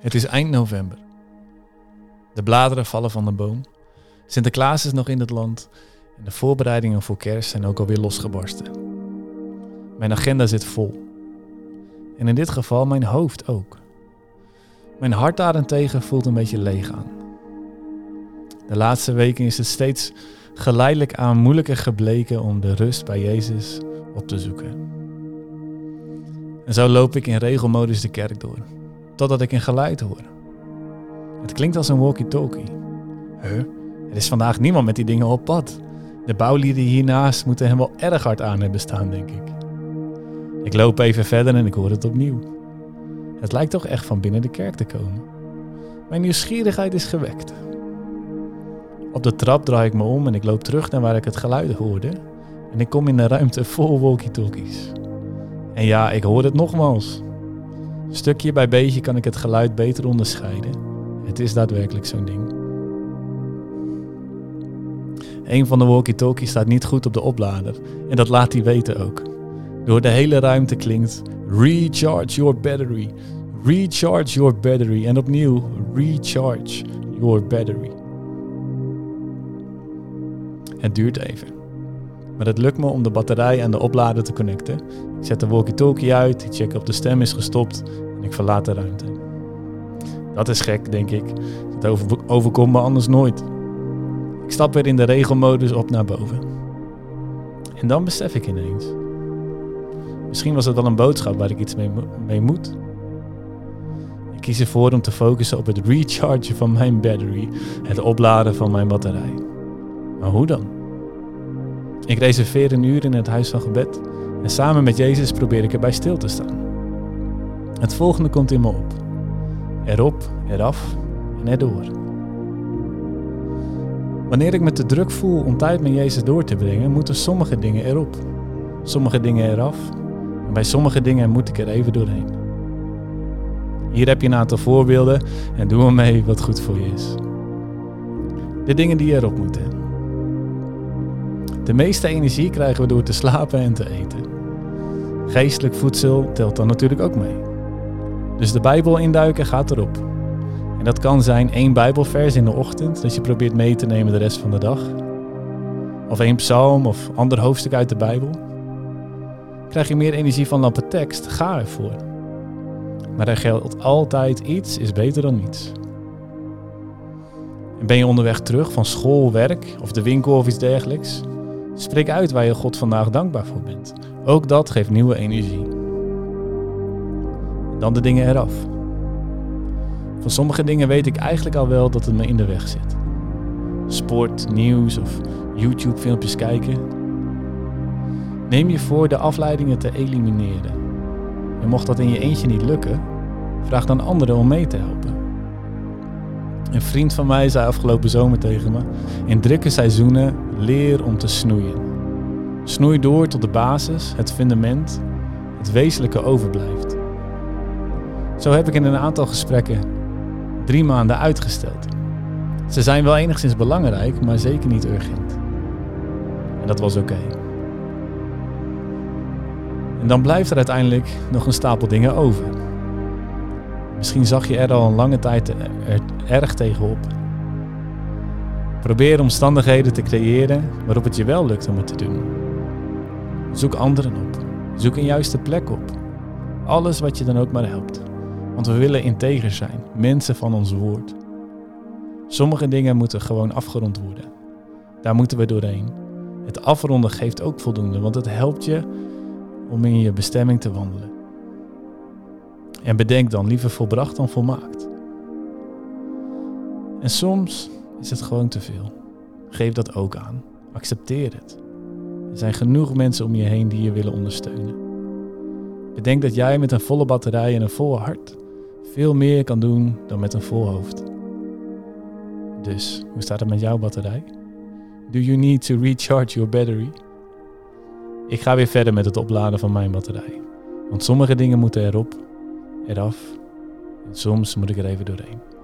Het is eind november. De bladeren vallen van de boom. Sinterklaas is nog in het land. En de voorbereidingen voor kerst zijn ook alweer losgebarsten. Mijn agenda zit vol. En in dit geval mijn hoofd ook. Mijn hart daarentegen voelt een beetje leeg aan. De laatste weken is het steeds geleidelijk aan moeilijker gebleken om de rust bij Jezus op te zoeken. En zo loop ik in regelmodus de kerk door totdat ik een geluid hoor. Het klinkt als een walkie-talkie. Huh? Er is vandaag niemand met die dingen op pad. De bouwlieden hiernaast moeten hem wel erg hard aan hebben staan, denk ik. Ik loop even verder en ik hoor het opnieuw. Het lijkt toch echt van binnen de kerk te komen. Mijn nieuwsgierigheid is gewekt. Op de trap draai ik me om en ik loop terug naar waar ik het geluid hoorde. En ik kom in een ruimte vol walkie-talkies. En ja, ik hoor het nogmaals. Stukje bij beetje kan ik het geluid beter onderscheiden. Het is daadwerkelijk zo'n ding. Een van de walkie-talkies staat niet goed op de oplader en dat laat hij weten ook. Door de hele ruimte klinkt Recharge your battery. Recharge your battery. En opnieuw Recharge your battery. Het duurt even. Maar het lukt me om de batterij en de oplader te connecten. Ik zet de walkie-talkie uit, ik check of de stem is gestopt en ik verlaat de ruimte. Dat is gek, denk ik. Het overkomt me anders nooit. Ik stap weer in de regelmodus op naar boven. En dan besef ik ineens. Misschien was het wel een boodschap waar ik iets mee, mee moet. Ik kies ervoor om te focussen op het rechargen van mijn battery, het opladen van mijn batterij. Maar hoe dan? Ik reserveer een uur in het huis van gebed en samen met Jezus probeer ik erbij stil te staan. Het volgende komt in me op. Erop, eraf en erdoor. Wanneer ik me te druk voel om tijd met Jezus door te brengen, moeten sommige dingen erop. Sommige dingen eraf. En bij sommige dingen moet ik er even doorheen. Hier heb je een aantal voorbeelden en doe ermee wat goed voor je is. De dingen die erop moeten. De meeste energie krijgen we door te slapen en te eten. Geestelijk voedsel telt dan natuurlijk ook mee. Dus de Bijbel induiken gaat erop. En dat kan zijn één Bijbelvers in de ochtend, dat je probeert mee te nemen de rest van de dag. Of één psalm of ander hoofdstuk uit de Bijbel. Krijg je meer energie van dan tekst, ga ervoor. Maar er geldt altijd iets is beter dan niets. En ben je onderweg terug van school, werk of de winkel of iets dergelijks? Spreek uit waar je God vandaag dankbaar voor bent. Ook dat geeft nieuwe energie. Dan de dingen eraf. Van sommige dingen weet ik eigenlijk al wel dat het me in de weg zit. Sport, nieuws of YouTube-filmpjes kijken. Neem je voor de afleidingen te elimineren. En mocht dat in je eentje niet lukken, vraag dan anderen om mee te helpen. Een vriend van mij zei afgelopen zomer tegen me: In drukke seizoenen leer om te snoeien. Snoei door tot de basis, het fundament, het wezenlijke overblijft. Zo heb ik in een aantal gesprekken drie maanden uitgesteld. Ze zijn wel enigszins belangrijk, maar zeker niet urgent. En dat was oké. En dan blijft er uiteindelijk nog een stapel dingen over. Misschien zag je er al een lange tijd er erg tegenop. Probeer omstandigheden te creëren waarop het je wel lukt om het te doen. Zoek anderen op. Zoek een juiste plek op. Alles wat je dan ook maar helpt. Want we willen integer zijn, mensen van ons woord. Sommige dingen moeten gewoon afgerond worden. Daar moeten we doorheen. Het afronden geeft ook voldoende, want het helpt je om in je bestemming te wandelen. En bedenk dan liever volbracht dan volmaakt. En soms is het gewoon te veel. Geef dat ook aan. Accepteer het. Er zijn genoeg mensen om je heen die je willen ondersteunen. Bedenk dat jij met een volle batterij en een vol hart veel meer kan doen dan met een vol hoofd. Dus, hoe staat het met jouw batterij? Do you need to recharge your battery? Ik ga weer verder met het opladen van mijn batterij. Want sommige dingen moeten erop eraf. En soms moet ik er even doorheen.